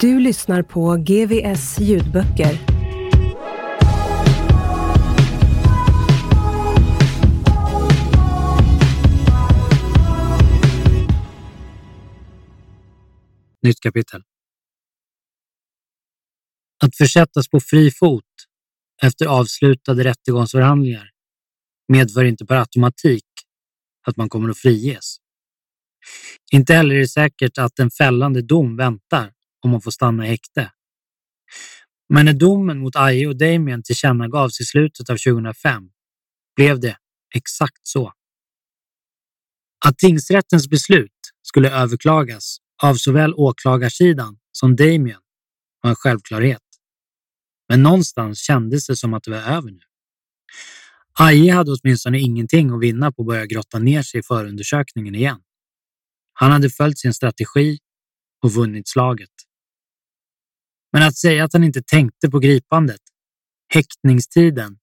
Du lyssnar på GVS ljudböcker. Nytt kapitel. Att försättas på fri fot efter avslutade rättegångsförhandlingar medför inte per automatik att man kommer att friges. Inte heller är det säkert att en fällande dom väntar om hon får stanna i häkte. Men när domen mot Aje och Damien tillkännagavs i slutet av 2005 blev det exakt så. Att tingsrättens beslut skulle överklagas av såväl åklagarsidan som Damien var en självklarhet. Men någonstans kändes det som att det var över nu. Aje hade åtminstone ingenting att vinna på att börja grotta ner sig i förundersökningen igen. Han hade följt sin strategi och vunnit slaget. Men att säga att han inte tänkte på gripandet, häktningstiden,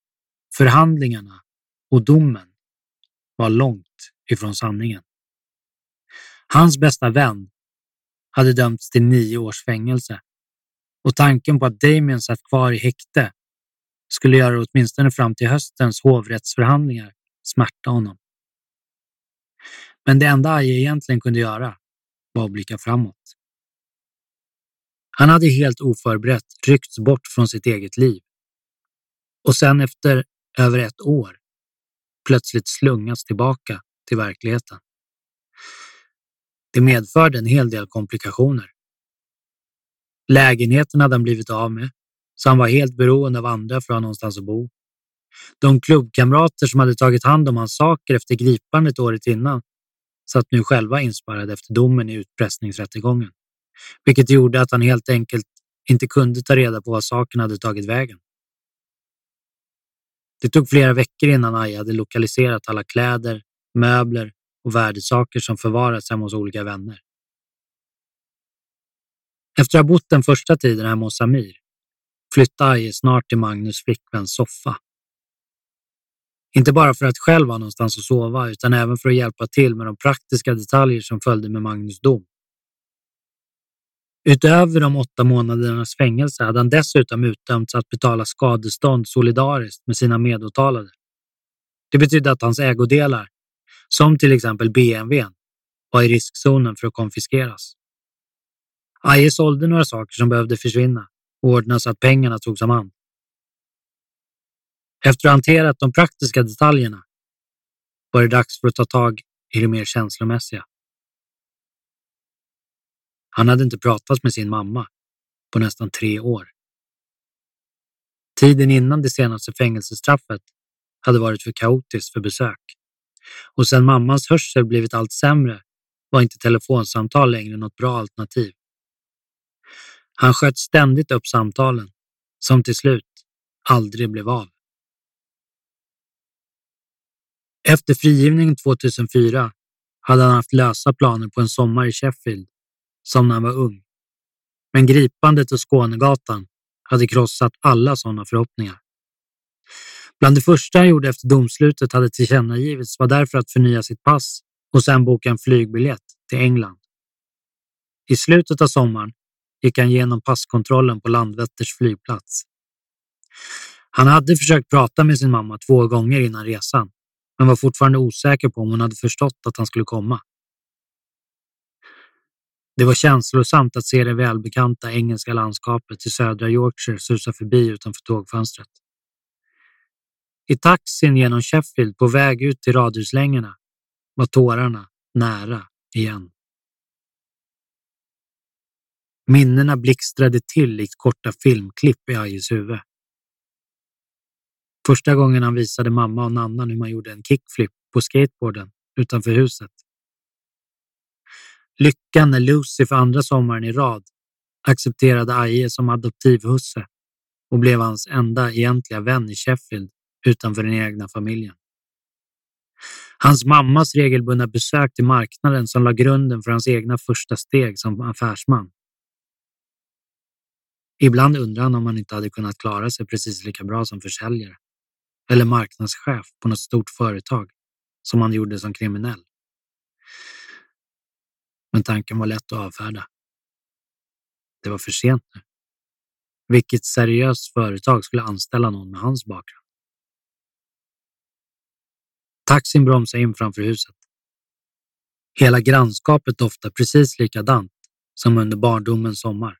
förhandlingarna och domen var långt ifrån sanningen. Hans bästa vän hade dömts till nio års fängelse och tanken på att Damien satt kvar i häkte skulle göra åtminstone fram till höstens hovrättsförhandlingar smärta honom. Men det enda Aje egentligen kunde göra var att blicka framåt. Han hade helt oförberett ryckts bort från sitt eget liv och sen efter över ett år plötsligt slungats tillbaka till verkligheten. Det medförde en hel del komplikationer. Lägenheten hade han blivit av med, så han var helt beroende av andra för att ha någonstans att bo. De klubbkamrater som hade tagit hand om hans saker efter gripandet året innan satt nu själva inspärrade efter domen i utpressningsrättegången, vilket gjorde att han helt enkelt inte kunde ta reda på vad saken hade tagit vägen. Det tog flera veckor innan Aja hade lokaliserat alla kläder, möbler och värdesaker som förvarats hemma hos olika vänner. Efter att ha bott den första tiden hemma hos Samir flyttade Aje snart till Magnus flickväns soffa. Inte bara för att själv ha någonstans att sova utan även för att hjälpa till med de praktiska detaljer som följde med Magnus dom. Utöver de åtta månadernas fängelse hade han dessutom utdömts att betala skadestånd solidariskt med sina medåtalade. Det betydde att hans ägodelar, som till exempel BMW, var i riskzonen för att konfiskeras. Aje sålde några saker som behövde försvinna och ordnade så att pengarna togs om hand. Efter att ha hanterat de praktiska detaljerna var det dags för att ta tag i det mer känslomässiga. Han hade inte pratat med sin mamma på nästan tre år. Tiden innan det senaste fängelsestraffet hade varit för kaotiskt för besök och sedan mammans hörsel blivit allt sämre var inte telefonsamtal längre något bra alternativ. Han sköt ständigt upp samtalen som till slut aldrig blev av. Efter frigivningen 2004 hade han haft lösa planer på en sommar i Sheffield, som när han var ung. Men gripandet och Skånegatan hade krossat alla sådana förhoppningar. Bland det första han gjorde efter domslutet hade tillkännagivits var därför att förnya sitt pass och sedan boka en flygbiljett till England. I slutet av sommaren gick han igenom passkontrollen på Landvetters flygplats. Han hade försökt prata med sin mamma två gånger innan resan, men var fortfarande osäker på om hon hade förstått att han skulle komma. Det var känslosamt att se det välbekanta engelska landskapet i södra Yorkshire susa förbi utanför tågfönstret. I taxin genom Sheffield på väg ut till radhuslängorna var tårarna nära igen. Minnena blixtrade till likt korta filmklipp i Ajes huvud. Första gången han visade mamma och Nannan hur man gjorde en kickflip på skateboarden utanför huset. Lyckan när Lucy för andra sommaren i rad accepterade Aje som adoptivhusse och blev hans enda egentliga vän i Sheffield utanför den egna familjen. Hans mammas regelbundna besök till marknaden som la grunden för hans egna första steg som affärsman. Ibland undrar han om han inte hade kunnat klara sig precis lika bra som försäljare eller marknadschef på något stort företag som han gjorde som kriminell. Men tanken var lätt att avfärda. Det var för sent nu. Vilket seriöst företag skulle anställa någon med hans bakgrund? Taxin bromsade in framför huset. Hela grannskapet doftade precis likadant som under barndomens sommar.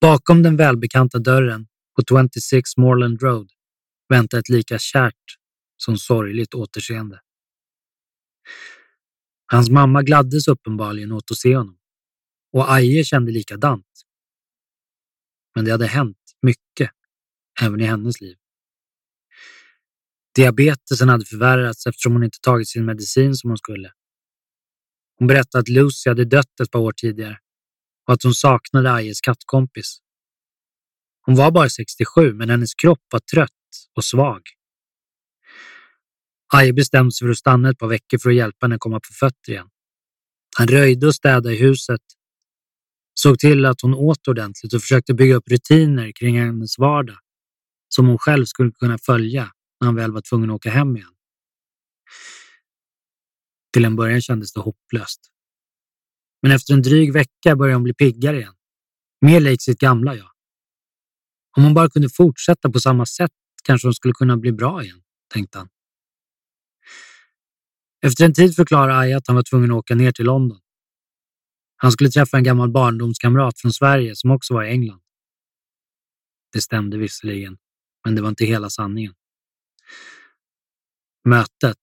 Bakom den välbekanta dörren på 26 Moreland Road väntade ett lika kärt som sorgligt återseende. Hans mamma gladdes uppenbarligen åt att se honom och Aje kände likadant. Men det hade hänt mycket även i hennes liv. Diabetesen hade förvärrats eftersom hon inte tagit sin medicin som hon skulle. Hon berättade att Lucy hade dött ett par år tidigare och att hon saknade Ajes kattkompis. Hon var bara 67, men hennes kropp var trött och svag. Aje bestämde sig för att stanna ett par veckor för att hjälpa henne komma på fötter igen. Han röjde och städade i huset, såg till att hon åt ordentligt och försökte bygga upp rutiner kring hennes vardag som hon själv skulle kunna följa när han väl var tvungen att åka hem igen. Till en början kändes det hopplöst. Men efter en dryg vecka började hon bli piggare igen. Mer lik sitt gamla jag. Om hon bara kunde fortsätta på samma sätt kanske hon skulle kunna bli bra igen, tänkte han. Efter en tid förklarade Aja att han var tvungen att åka ner till London. Han skulle träffa en gammal barndomskamrat från Sverige som också var i England. Det stämde visserligen, men det var inte hela sanningen. Mötet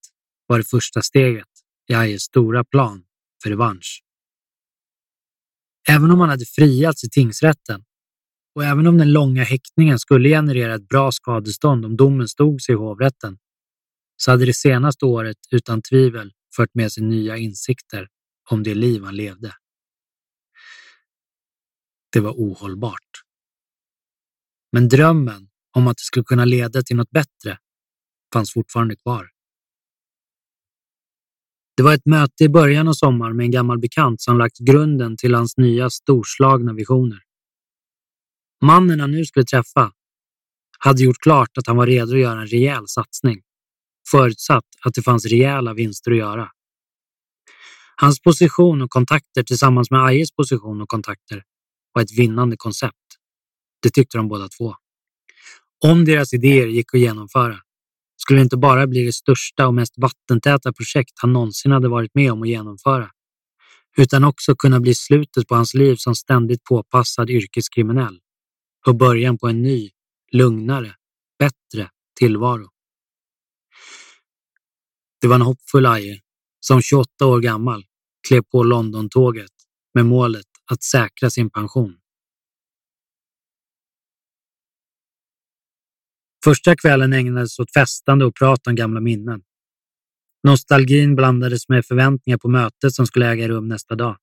var det första steget i Ajes stora plan för revansch. Även om han hade friats i tingsrätten och även om den långa häktningen skulle generera ett bra skadestånd om domen stod sig i hovrätten, så hade det senaste året utan tvivel fört med sig nya insikter om det liv han levde. Det var ohållbart. Men drömmen om att det skulle kunna leda till något bättre fanns fortfarande kvar. Det var ett möte i början av sommaren med en gammal bekant som lagt grunden till hans nya storslagna visioner. Mannen han nu skulle träffa hade gjort klart att han var redo att göra en rejäl satsning, förutsatt att det fanns rejäla vinster att göra. Hans position och kontakter tillsammans med Ajes position och kontakter var ett vinnande koncept. Det tyckte de båda två. Om deras idéer gick att genomföra skulle det inte bara bli det största och mest vattentäta projekt han någonsin hade varit med om att genomföra, utan också kunna bli slutet på hans liv som ständigt påpassad yrkeskriminell och början på en ny, lugnare, bättre tillvaro. Det var en hoppfull Aje som 28 år gammal klev på London-tåget med målet att säkra sin pension. Första kvällen ägnades åt festande och prat om gamla minnen. Nostalgin blandades med förväntningar på mötet som skulle äga rum nästa dag.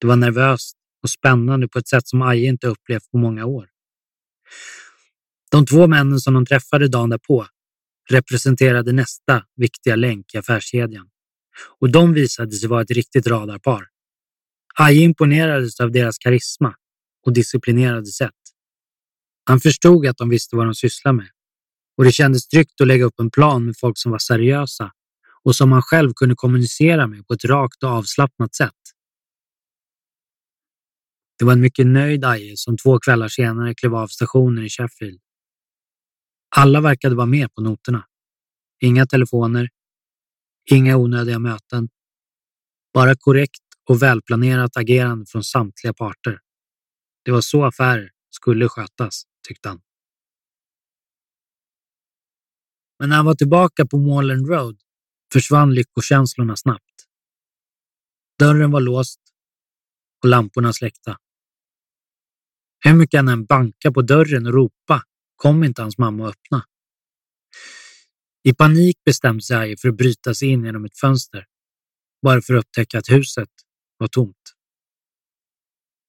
Det var nervöst och spännande på ett sätt som Aje inte upplevt på många år. De två männen som de träffade dagen därpå representerade nästa viktiga länk i affärskedjan och de visade sig vara ett riktigt radarpar. Aje imponerades av deras karisma och disciplinerade sätt. Han förstod att de visste vad de sysslade med och det kändes tryggt att lägga upp en plan med folk som var seriösa och som han själv kunde kommunicera med på ett rakt och avslappnat sätt. Det var en mycket nöjd Aje som två kvällar senare klev av stationen i Sheffield. Alla verkade vara med på noterna. Inga telefoner, inga onödiga möten. Bara korrekt och välplanerat agerande från samtliga parter. Det var så affärer skulle skötas, tyckte han. Men när han var tillbaka på Moreland Road försvann lyckokänslorna snabbt. Dörren var låst och lamporna släckta. Hur mycket han än bankade på dörren och ropa kom inte hans mamma att öppna. I panik bestämde sig Aje för att bryta sig in genom ett fönster, bara för att upptäcka att huset var tomt.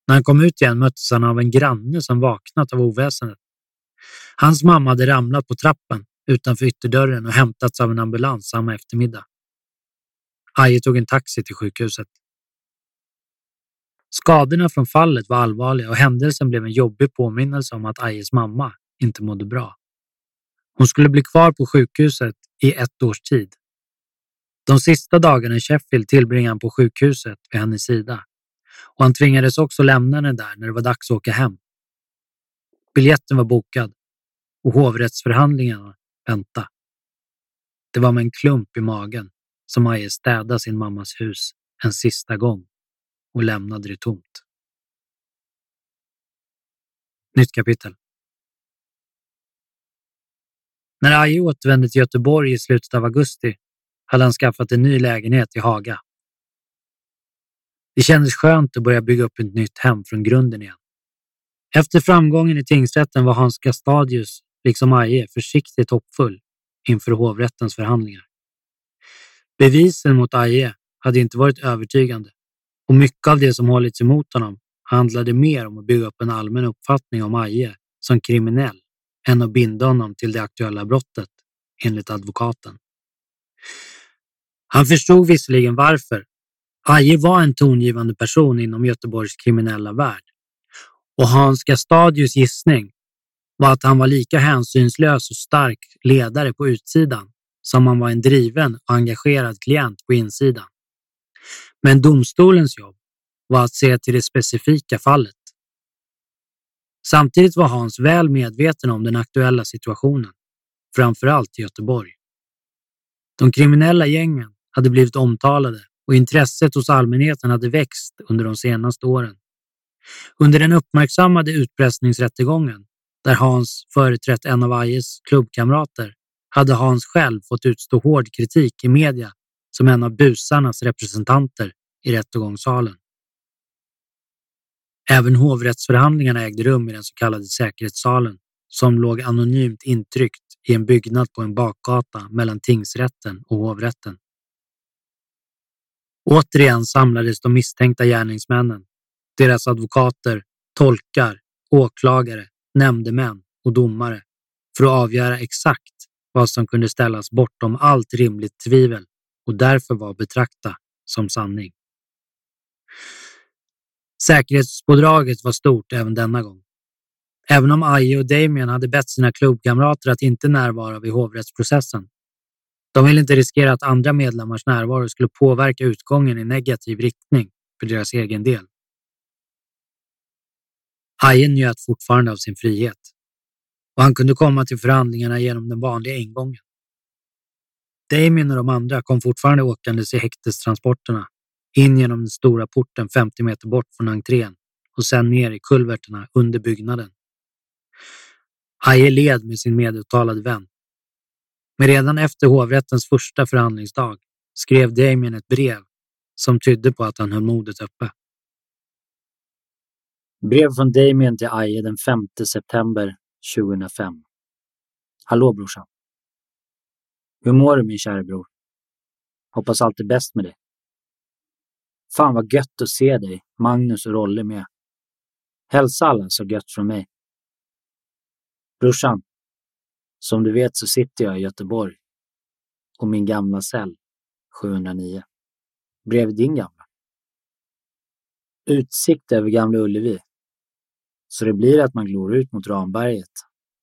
När han kom ut igen möttes han av en granne som vaknat av oväsendet. Hans mamma hade ramlat på trappen utanför ytterdörren och hämtats av en ambulans samma eftermiddag. Aje tog en taxi till sjukhuset. Skadorna från fallet var allvarliga och händelsen blev en jobbig påminnelse om att Ajes mamma inte mådde bra. Hon skulle bli kvar på sjukhuset i ett års tid. De sista dagarna i Sheffield tillbringade han på sjukhuset vid hennes sida och han tvingades också lämna henne där när det var dags att åka hem. Biljetten var bokad och hovrättsförhandlingarna väntade. Det var med en klump i magen som Maje städade sin mammas hus en sista gång och lämnade det tomt. Nytt kapitel. När Aje återvände till Göteborg i slutet av augusti hade han skaffat en ny lägenhet i Haga. Det kändes skönt att börja bygga upp ett nytt hem från grunden igen. Efter framgången i tingsrätten var Hans Gastadius, liksom Aje, försiktigt hoppfull inför hovrättens förhandlingar. Bevisen mot Aje hade inte varit övertygande och mycket av det som hållits emot honom handlade mer om att bygga upp en allmän uppfattning om Aje som kriminell än att binda honom till det aktuella brottet, enligt advokaten. Han förstod visserligen varför. Aje var en tongivande person inom Göteborgs kriminella värld och Hans Gastadius gissning var att han var lika hänsynslös och stark ledare på utsidan som han var en driven och engagerad klient på insidan. Men domstolens jobb var att se till det specifika fallet. Samtidigt var Hans väl medveten om den aktuella situationen, framför allt i Göteborg. De kriminella gängen hade blivit omtalade och intresset hos allmänheten hade växt under de senaste åren. Under den uppmärksammade utpressningsrättegången, där Hans företrätt en av Ajes klubbkamrater, hade Hans själv fått utstå hård kritik i media som en av busarnas representanter i rättegångssalen. Även hovrättsförhandlingarna ägde rum i den så kallade säkerhetssalen som låg anonymt intryckt i en byggnad på en bakgata mellan tingsrätten och hovrätten. Återigen samlades de misstänkta gärningsmännen, deras advokater, tolkar, åklagare, nämndemän och domare för att avgöra exakt vad som kunde ställas bortom allt rimligt tvivel och därför var betrakta som sanning. Säkerhetspådraget var stort även denna gång. Även om Aje och Damien hade bett sina klubbkamrater att inte närvara vid hovrättsprocessen. De ville inte riskera att andra medlemmars närvaro skulle påverka utgången i negativ riktning för deras egen del. Aje njöt fortfarande av sin frihet och han kunde komma till förhandlingarna genom den vanliga ingången. Damien och de andra kom fortfarande åkandes i häktestransporterna in genom den stora porten 50 meter bort från entrén och sen ner i kulverterna under byggnaden. Aje led med sin meduttalade vän. Men redan efter hovrättens första förhandlingsdag skrev Damien ett brev som tydde på att han höll modet uppe. Brev från Damien till Aje den 5 september 2005. Hallå brorsan. Hur mår du min kära bror? Hoppas allt är bäst med dig. Fan vad gött att se dig, Magnus och Rolle med. Hälsa alla så gött från mig. Brorsan, som du vet så sitter jag i Göteborg och min gamla cell 709 bredvid din gamla. Utsikt över Gamla Ullevi. Så det blir att man glor ut mot Ramberget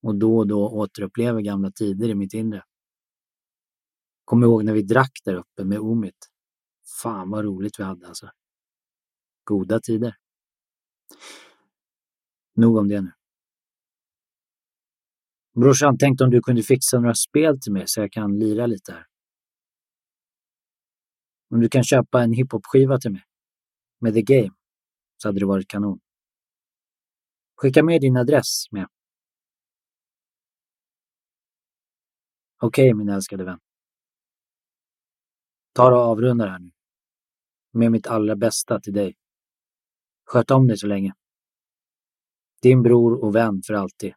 och då och då återupplever gamla tider i mitt inre. Kommer ihåg när vi drack där uppe med Omit. Fan vad roligt vi hade alltså. Goda tider. Nog om det nu. Brorsan tänkte om du kunde fixa några spel till mig så jag kan lira lite här. Om du kan köpa en hiphop-skiva till mig med The Game så hade det varit kanon. Skicka med din adress med. Okej, okay, min älskade vän. Ta och avrunda här nu. Med mitt allra bästa till dig. Sköt om dig så länge. Din bror och vän för alltid.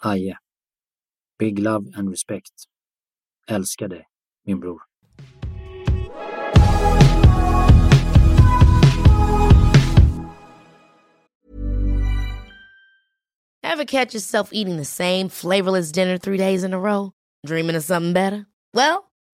Aje. Big love and respect. Älskar dig, min bror. Ever catch yourself eating the same flavorless dinner three days in a row? Dreaming of something better? Well,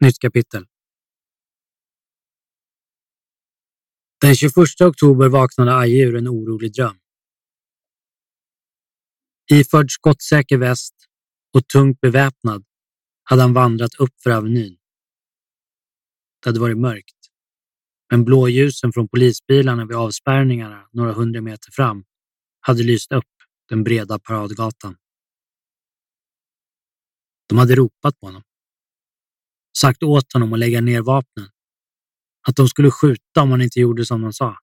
Nytt kapitel. Den 21 oktober vaknade Aje ur en orolig dröm. Iförd skottsäker väst och tungt beväpnad hade han vandrat upp för Avenyn. Det hade varit mörkt, men blåljusen från polisbilarna vid avspärrningarna några hundra meter fram hade lyst upp den breda paradgatan. De hade ropat på honom sagt åt honom att lägga ner vapnen. Att de skulle skjuta om han inte gjorde som de sa.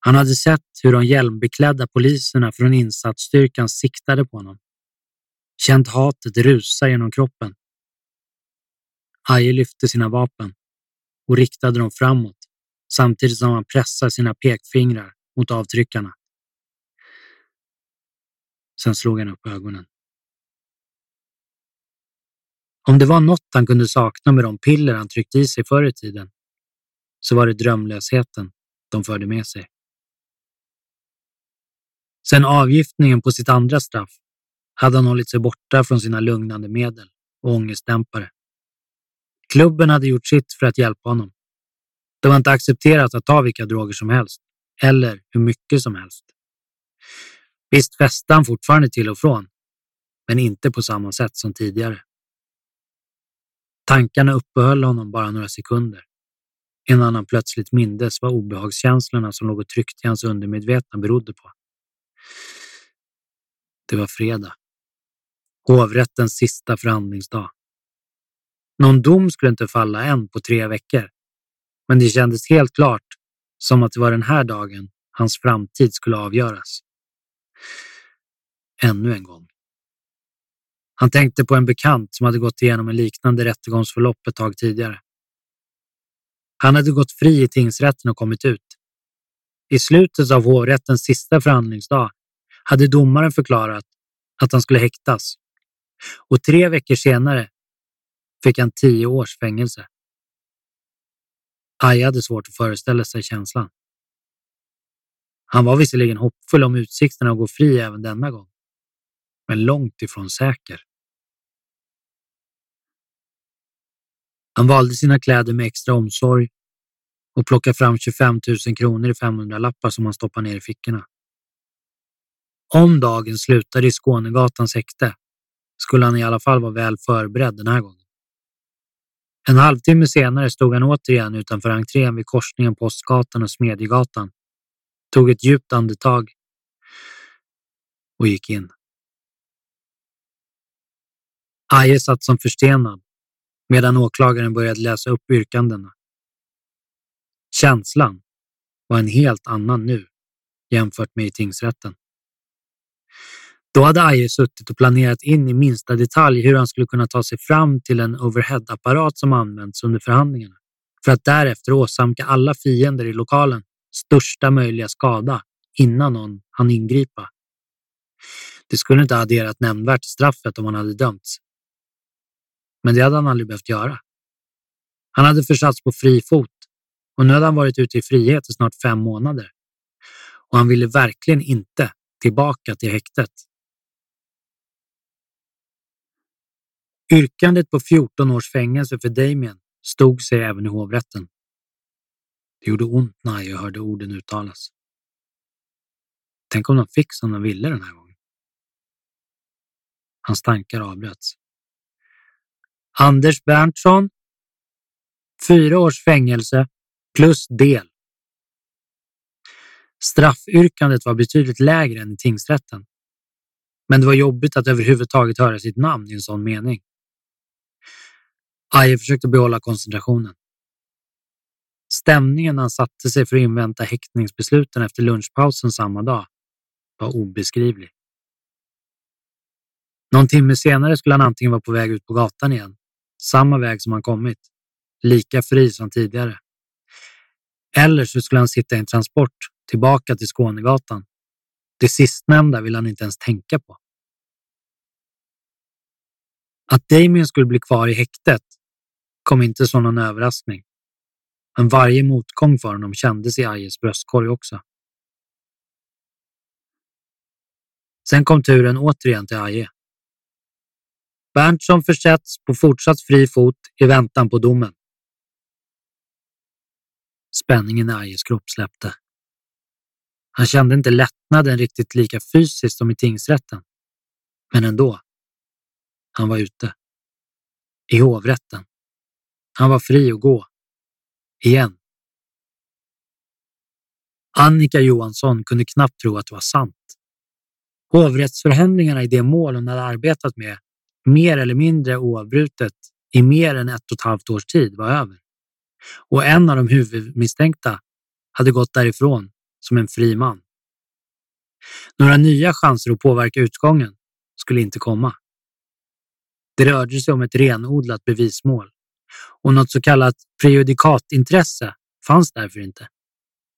Han hade sett hur de hjälmbeklädda poliserna från insatsstyrkan siktade på honom. Känt hatet rusa genom kroppen. Aje lyfte sina vapen och riktade dem framåt samtidigt som han pressade sina pekfingrar mot avtryckarna. Sen slog han upp ögonen. Om det var något han kunde sakna med de piller han tryckte i sig förr i tiden, så var det drömlösheten de förde med sig. Sen avgiftningen på sitt andra straff hade han hållit sig borta från sina lugnande medel och ångestdämpare. Klubben hade gjort sitt för att hjälpa honom. De var inte accepterat att ta vilka droger som helst, eller hur mycket som helst. Visst festade han fortfarande till och från, men inte på samma sätt som tidigare. Tankarna uppehöll honom bara några sekunder innan han plötsligt mindes vad obehagskänslorna som låg och tryckte i hans undermedvetna berodde på. Det var fredag. Hovrättens sista förhandlingsdag. Någon dom skulle inte falla än på tre veckor, men det kändes helt klart som att det var den här dagen hans framtid skulle avgöras. Ännu en gång. Han tänkte på en bekant som hade gått igenom en liknande rättegångsförlopp ett tag tidigare. Han hade gått fri i tingsrätten och kommit ut. I slutet av hovrättens sista förhandlingsdag hade domaren förklarat att han skulle häktas och tre veckor senare fick han tio års fängelse. Aja hade svårt att föreställa sig känslan. Han var visserligen hoppfull om utsikterna att gå fri även denna gång, men långt ifrån säker. Han valde sina kläder med extra omsorg och plockade fram 25 000 kronor i 500-lappar som han stoppade ner i fickorna. Om dagen slutade i Skånegatans häkte skulle han i alla fall vara väl förberedd den här gången. En halvtimme senare stod han återigen utanför entrén vid korsningen Postgatan och Smedjegatan, tog ett djupt andetag och gick in. Aje satt som förstenad medan åklagaren började läsa upp yrkandena. Känslan var en helt annan nu jämfört med i tingsrätten. Då hade Aje suttit och planerat in i minsta detalj hur han skulle kunna ta sig fram till en overheadapparat som använts under förhandlingarna för att därefter åsamka alla fiender i lokalen största möjliga skada innan någon hann ingripa. Det skulle inte ha adderat nämnvärt straffet om han hade dömts. Men det hade han aldrig behövt göra. Han hade försatts på fri fot och nu hade han varit ute i frihet i snart fem månader. Och han ville verkligen inte tillbaka till häktet. Yrkandet på 14 års fängelse för Damien stod sig även i hovrätten. Det gjorde ont när jag hörde orden uttalas. Tänk om de fick som de ville den här gången. Hans tankar avbröts. Anders Berntsson. Fyra års fängelse plus del. Straffyrkandet var betydligt lägre än i tingsrätten. Men det var jobbigt att överhuvudtaget höra sitt namn i en sån mening. Aje försökte behålla koncentrationen. Stämningen när han satte sig för att invänta häktningsbesluten efter lunchpausen samma dag var obeskrivlig. Någon timme senare skulle han antingen vara på väg ut på gatan igen, samma väg som han kommit, lika fri som tidigare. Eller så skulle han sitta i en transport tillbaka till Skånegatan. Det sistnämnda vill han inte ens tänka på. Att Damien skulle bli kvar i häktet kom inte som någon överraskning. Men varje motgång för honom kändes i Ajes bröstkorg också. Sen kom turen återigen till Aje. Berntsson försätts på fortsatt fri fot i väntan på domen. Spänningen i Ajes kropp släppte. Han kände inte lättnaden riktigt lika fysiskt som i tingsrätten. Men ändå. Han var ute. I hovrätten. Han var fri att gå. Igen. Annika Johansson kunde knappt tro att det var sant. Hovrättsförhandlingarna i det mål hon hade arbetat med mer eller mindre oavbrutet i mer än ett och ett halvt års tid var över. Och en av de huvudmisstänkta hade gått därifrån som en fri man. Några nya chanser att påverka utgången skulle inte komma. Det rörde sig om ett renodlat bevismål och något så kallat prejudikatintresse fanns därför inte.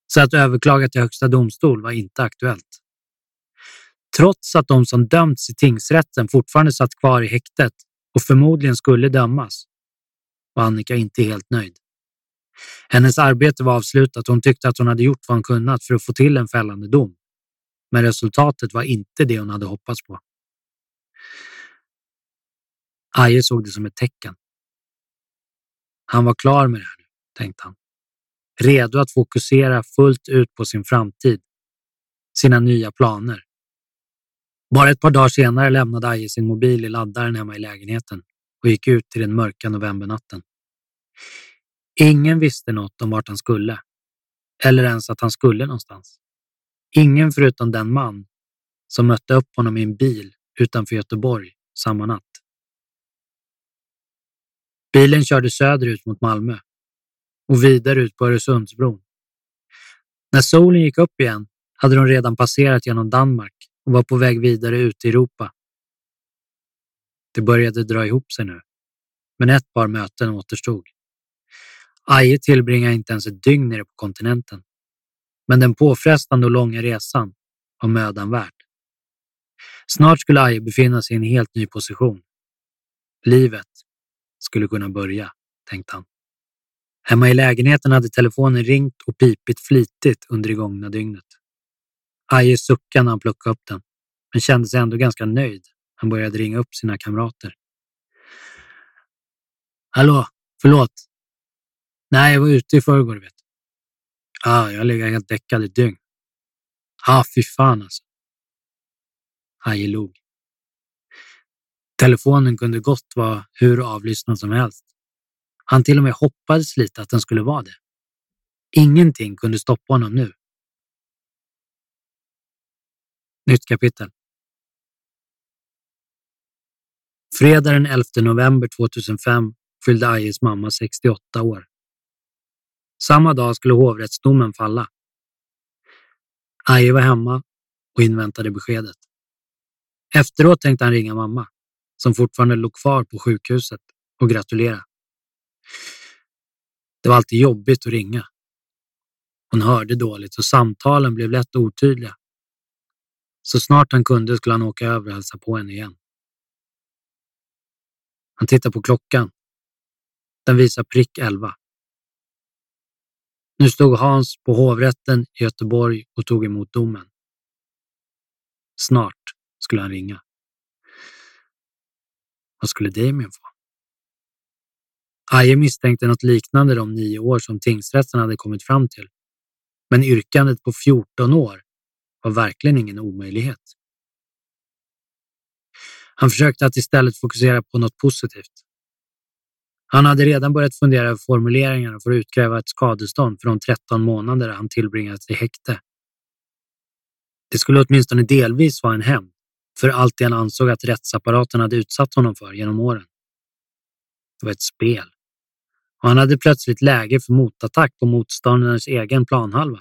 Så att överklaga till Högsta domstol var inte aktuellt. Trots att de som dömts i tingsrätten fortfarande satt kvar i häktet och förmodligen skulle dömas var Annika inte helt nöjd. Hennes arbete var avslutat och hon tyckte att hon hade gjort vad hon kunnat för att få till en fällande dom. Men resultatet var inte det hon hade hoppats på. Aje såg det som ett tecken. Han var klar med det här nu, tänkte han. Redo att fokusera fullt ut på sin framtid, sina nya planer. Bara ett par dagar senare lämnade Aje sin mobil i laddaren hemma i lägenheten och gick ut till den mörka novembernatten. Ingen visste något om vart han skulle, eller ens att han skulle någonstans. Ingen förutom den man som mötte upp honom i en bil utanför Göteborg samma natt. Bilen körde söderut mot Malmö och vidare ut på Öresundsbron. När solen gick upp igen hade de redan passerat genom Danmark och var på väg vidare ut i Europa. Det började dra ihop sig nu, men ett par möten återstod. Aje tillbringade inte ens ett dygn nere på kontinenten, men den påfrestande och långa resan var mödan värd. Snart skulle Aje befinna sig i en helt ny position. Livet skulle kunna börja, tänkte han. Hemma i lägenheten hade telefonen ringt och pipit flitigt under det gångna dygnet. Aje suckade när han plockade upp den, men kände sig ändå ganska nöjd. Han började ringa upp sina kamrater. Hallå, förlåt. Nej, jag var ute i förrgår, vet du. Ah, jag ligger helt däckad i ett dygn. Ja, fy fan alltså. Aje log. Telefonen kunde gott vara hur avlyssnad som helst. Han till och med hoppades lite att den skulle vara det. Ingenting kunde stoppa honom nu. Nytt kapitel. Fredag den 11 november 2005 fyllde Ajes mamma 68 år. Samma dag skulle hovrättsdomen falla Aje var hemma och inväntade beskedet. Efteråt tänkte han ringa mamma, som fortfarande låg kvar på sjukhuset, och gratulera. Det var alltid jobbigt att ringa. Hon hörde dåligt och samtalen blev lätt otydliga. Så snart han kunde skulle han åka över och hälsa på henne igen. Han tittar på klockan. Den visar prick elva. Nu stod Hans på hovrätten i Göteborg och tog emot domen. Snart skulle han ringa. Vad skulle Damien få? Aje misstänkte något liknande de nio år som tingsrätten hade kommit fram till. Men yrkandet på 14 år var verkligen ingen omöjlighet. Han försökte att istället fokusera på något positivt. Han hade redan börjat fundera över formuleringarna för att utkräva ett skadestånd för de 13 månader han tillbringat i häkte. Det skulle åtminstone delvis vara en hämnd för allt det han ansåg att rättsapparaten hade utsatt honom för genom åren. Det var ett spel. Och han hade plötsligt läge för motattack på motståndarens egen planhalva.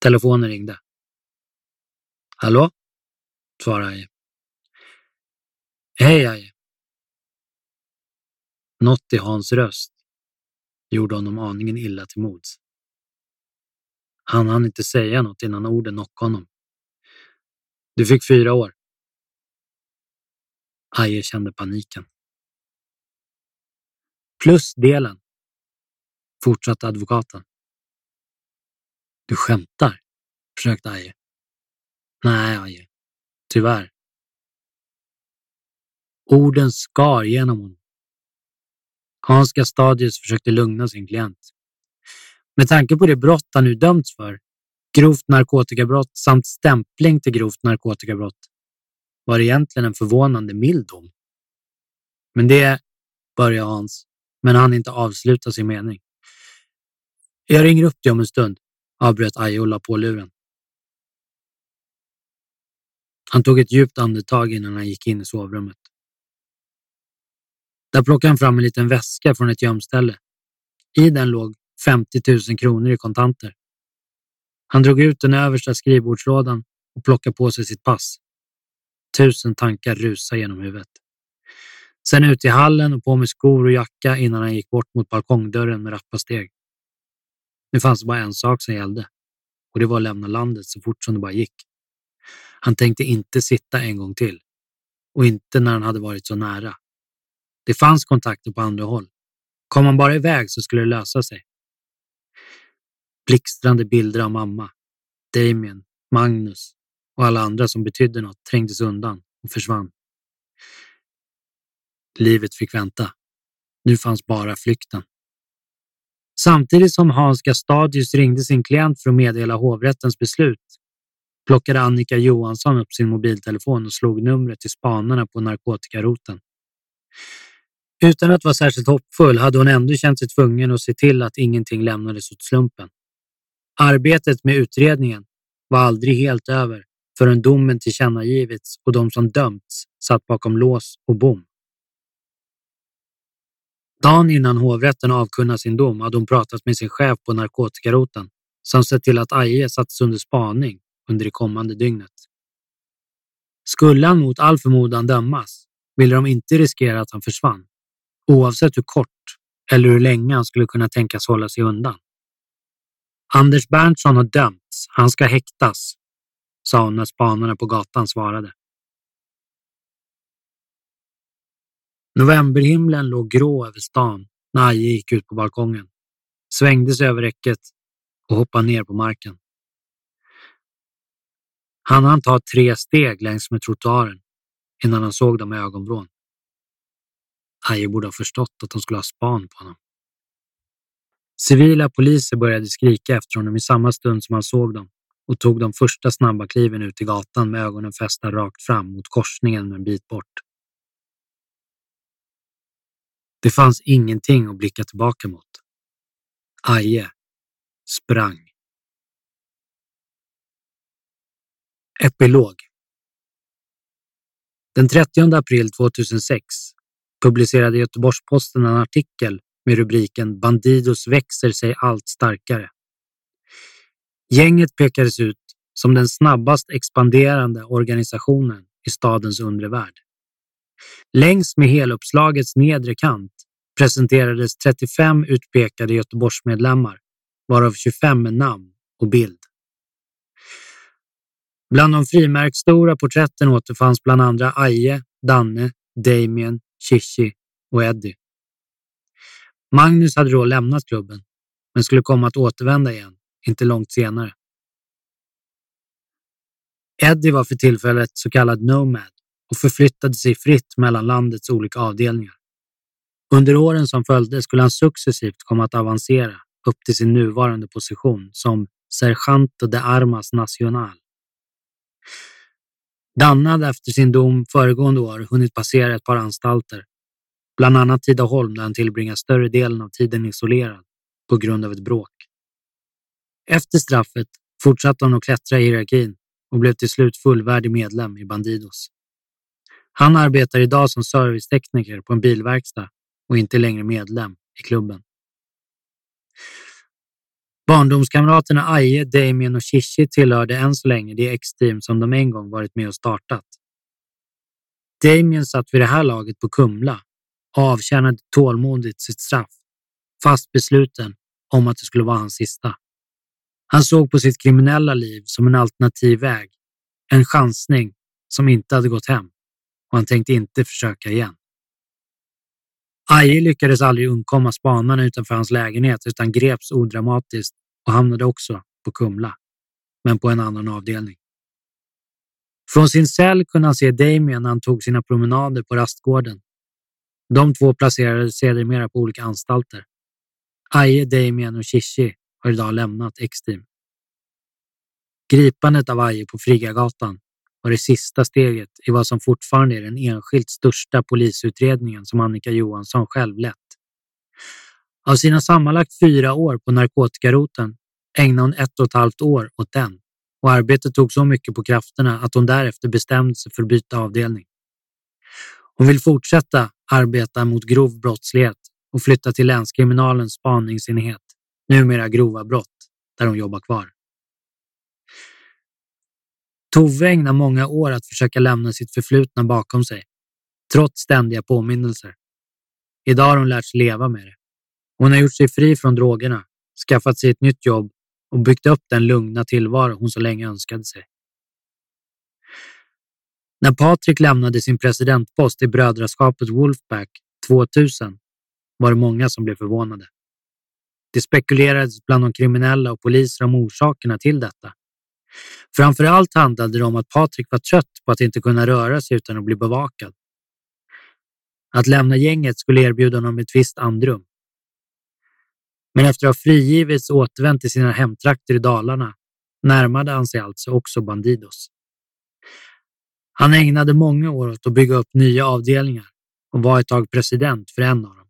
Telefonen ringde. Hallå? svarade Aje. Hej Aje. Något i Hans röst gjorde honom aningen illa till mods. Han hann inte säga något innan orden knockade honom. Du fick fyra år. Aje kände paniken. Plus delen, fortsatte advokaten. Du skämtar, försökte Aje. Nej, Aje. Tyvärr. Orden skar genom honom. Hans Gastadius försökte lugna sin klient. Med tanke på det brott han nu dömts för, grovt narkotikabrott samt stämpling till grovt narkotikabrott, var det egentligen en förvånande mild dom. Men det, började Hans, men han inte avsluta sin mening. Jag ringer upp dig om en stund, avbröt Aje och la på luren. Han tog ett djupt andetag innan han gick in i sovrummet. Där plockade han fram en liten väska från ett gömställe. I den låg 50 000 kronor i kontanter. Han drog ut den översta skrivbordslådan och plockade på sig sitt pass. Tusen tankar rusade genom huvudet. Sen ut i hallen och på med skor och jacka innan han gick bort mot balkongdörren med rappa steg. Nu fanns det bara en sak som gällde och det var att lämna landet så fort som det bara gick. Han tänkte inte sitta en gång till och inte när han hade varit så nära. Det fanns kontakter på andra håll. Kom han bara iväg så skulle det lösa sig. Blixtrande bilder av mamma, Damien, Magnus och alla andra som betydde något trängdes undan och försvann. Livet fick vänta. Nu fanns bara flykten. Samtidigt som Hans Gastadius ringde sin klient för att meddela hovrättens beslut plockade Annika Johansson upp sin mobiltelefon och slog numret till spanarna på narkotikaroten. Utan att vara särskilt hoppfull hade hon ändå känt sig tvungen att se till att ingenting lämnades åt slumpen. Arbetet med utredningen var aldrig helt över förrän domen tillkännagivits och de som dömts satt bakom lås och bom. Dagen innan hovrätten avkunnade sin dom hade hon pratat med sin chef på narkotikaroten som sett till att Aje satts under spaning under det kommande dygnet. Skulle han mot all förmodan dömas ville de inte riskera att han försvann, oavsett hur kort eller hur länge han skulle kunna tänkas hålla sig undan. Anders Berntsson har dömts, han ska häktas, sa hon när spanarna på gatan svarade. Novemberhimlen låg grå över stan när Aje gick ut på balkongen, svängde sig över räcket och hoppade ner på marken. Han hann ta tre steg längs med trottoaren innan han såg dem i ögonvrån. Aje borde ha förstått att de skulle ha span på honom. Civila poliser började skrika efter honom i samma stund som han såg dem och tog de första snabba kliven ut i gatan med ögonen fästa rakt fram mot korsningen en bit bort. Det fanns ingenting att blicka tillbaka mot. Aje sprang. Epilog Den 30 april 2006 publicerade Göteborgs-Posten en artikel med rubriken Bandidos växer sig allt starkare. Gänget pekades ut som den snabbast expanderande organisationen i stadens undre värld. Längs med heluppslagets nedre kant presenterades 35 utpekade Göteborgsmedlemmar, varav 25 med namn och bild. Bland de frimärksstora porträtten återfanns bland andra Aje, Danne, Damien, Chichi och Eddie. Magnus hade då lämnat klubben, men skulle komma att återvända igen, inte långt senare. Eddie var för tillfället så kallad nomad och förflyttade sig fritt mellan landets olika avdelningar. Under åren som följde skulle han successivt komma att avancera upp till sin nuvarande position som Sergento de Armas Nacional. Danne hade efter sin dom föregående år hunnit passera ett par anstalter, bland annat Tidaholm där han tillbringar större delen av tiden isolerad på grund av ett bråk. Efter straffet fortsatte han att klättra i hierarkin och blev till slut fullvärdig medlem i Bandidos. Han arbetar idag som servicetekniker på en bilverkstad och inte längre medlem i klubben. Barndomskamraterna Aje, Damien och Shishi tillhörde än så länge det X-team som de en gång varit med och startat. Damien satt vid det här laget på Kumla och avtjänade tålmodigt sitt straff, fast besluten om att det skulle vara hans sista. Han såg på sitt kriminella liv som en alternativ väg, en chansning som inte hade gått hem och han tänkte inte försöka igen. Aje lyckades aldrig undkomma spanarna utanför hans lägenhet utan greps odramatiskt och hamnade också på Kumla, men på en annan avdelning. Från sin cell kunde han se Damien när han tog sina promenader på rastgården. De två placerades sedermera på olika anstalter. Aje, Damien och Shishi har idag lämnat X-team. Gripandet av Aje på Frigagatan var det sista steget i vad som fortfarande är den enskilt största polisutredningen som Annika Johansson själv lett. Av sina sammanlagt fyra år på narkotikaroten ägnade hon ett och ett halvt år åt den och arbetet tog så mycket på krafterna att hon därefter bestämde sig för att byta avdelning. Hon vill fortsätta arbeta mot grov brottslighet och flytta till länskriminalens spaningsenhet, numera grova brott, där hon jobbar kvar. Tove ägnar många år att försöka lämna sitt förflutna bakom sig, trots ständiga påminnelser. Idag har hon lärt sig leva med det. Hon har gjort sig fri från drogerna, skaffat sig ett nytt jobb och byggt upp den lugna tillvaro hon så länge önskade sig. När Patrik lämnade sin presidentpost i brödraskapet Wolfpack 2000 var det många som blev förvånade. Det spekulerades bland de kriminella och poliser om orsakerna till detta. Framför allt handlade det om att Patrik var trött på att inte kunna röra sig utan att bli bevakad. Att lämna gänget skulle erbjuda honom ett visst andrum. Men efter att ha frigivits och återvänt till sina hemtrakter i Dalarna närmade han sig alltså också Bandidos. Han ägnade många år åt att bygga upp nya avdelningar och var ett tag president för en av dem.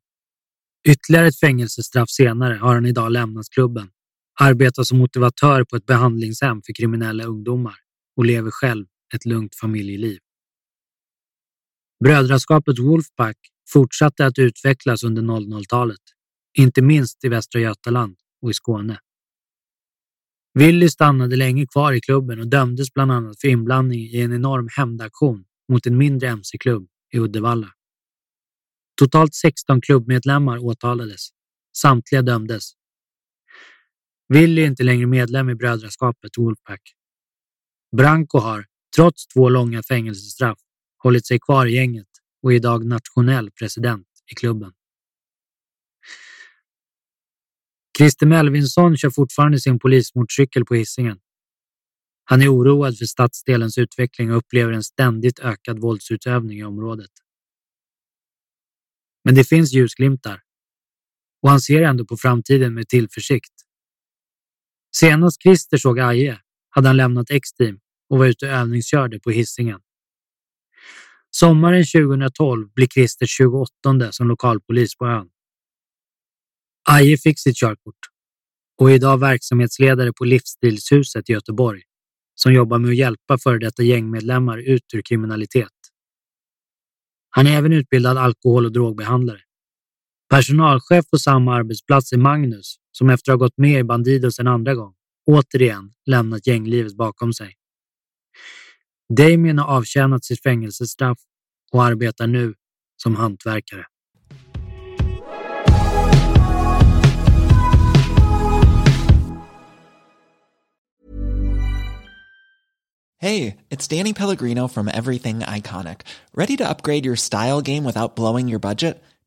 Ytterligare ett fängelsestraff senare har han idag lämnat klubben, arbetar som motivatör på ett behandlingshem för kriminella ungdomar och lever själv ett lugnt familjeliv. Brödraskapet Wolfpack fortsatte att utvecklas under 00-talet inte minst i Västra Götaland och i Skåne. Willy stannade länge kvar i klubben och dömdes bland annat för inblandning i en enorm hämndaktion mot en mindre mc-klubb i Uddevalla. Totalt 16 klubbmedlemmar åtalades. Samtliga dömdes. Willy är inte längre medlem i brödraskapet Wolfpack. Branko har, trots två långa fängelsestraff, hållit sig kvar i gänget och är idag nationell president i klubben. Christer Melvinsson kör fortfarande sin polismotorcykel på Hisingen. Han är oroad för stadsdelens utveckling och upplever en ständigt ökad våldsutövning i området. Men det finns ljusglimtar och han ser ändå på framtiden med tillförsikt. Senast Christer såg Aje hade han lämnat X-team och var ute och övningskörde på Hisingen. Sommaren 2012 blir Christer 28 som lokalpolis på ön. Aje fick sitt körkort och är idag verksamhetsledare på Livsstilshuset i Göteborg som jobbar med att hjälpa före detta gängmedlemmar ut ur kriminalitet. Han är även utbildad alkohol och drogbehandlare. Personalchef på samma arbetsplats är Magnus som efter att ha gått med i Bandidos en andra gång återigen lämnat gänglivet bakom sig. Damien har avtjänat sitt fängelsestraff och arbetar nu som hantverkare. Hej, det är Danny Pellegrino från Everything Iconic. Ready to upgrade your style game without blowing your budget?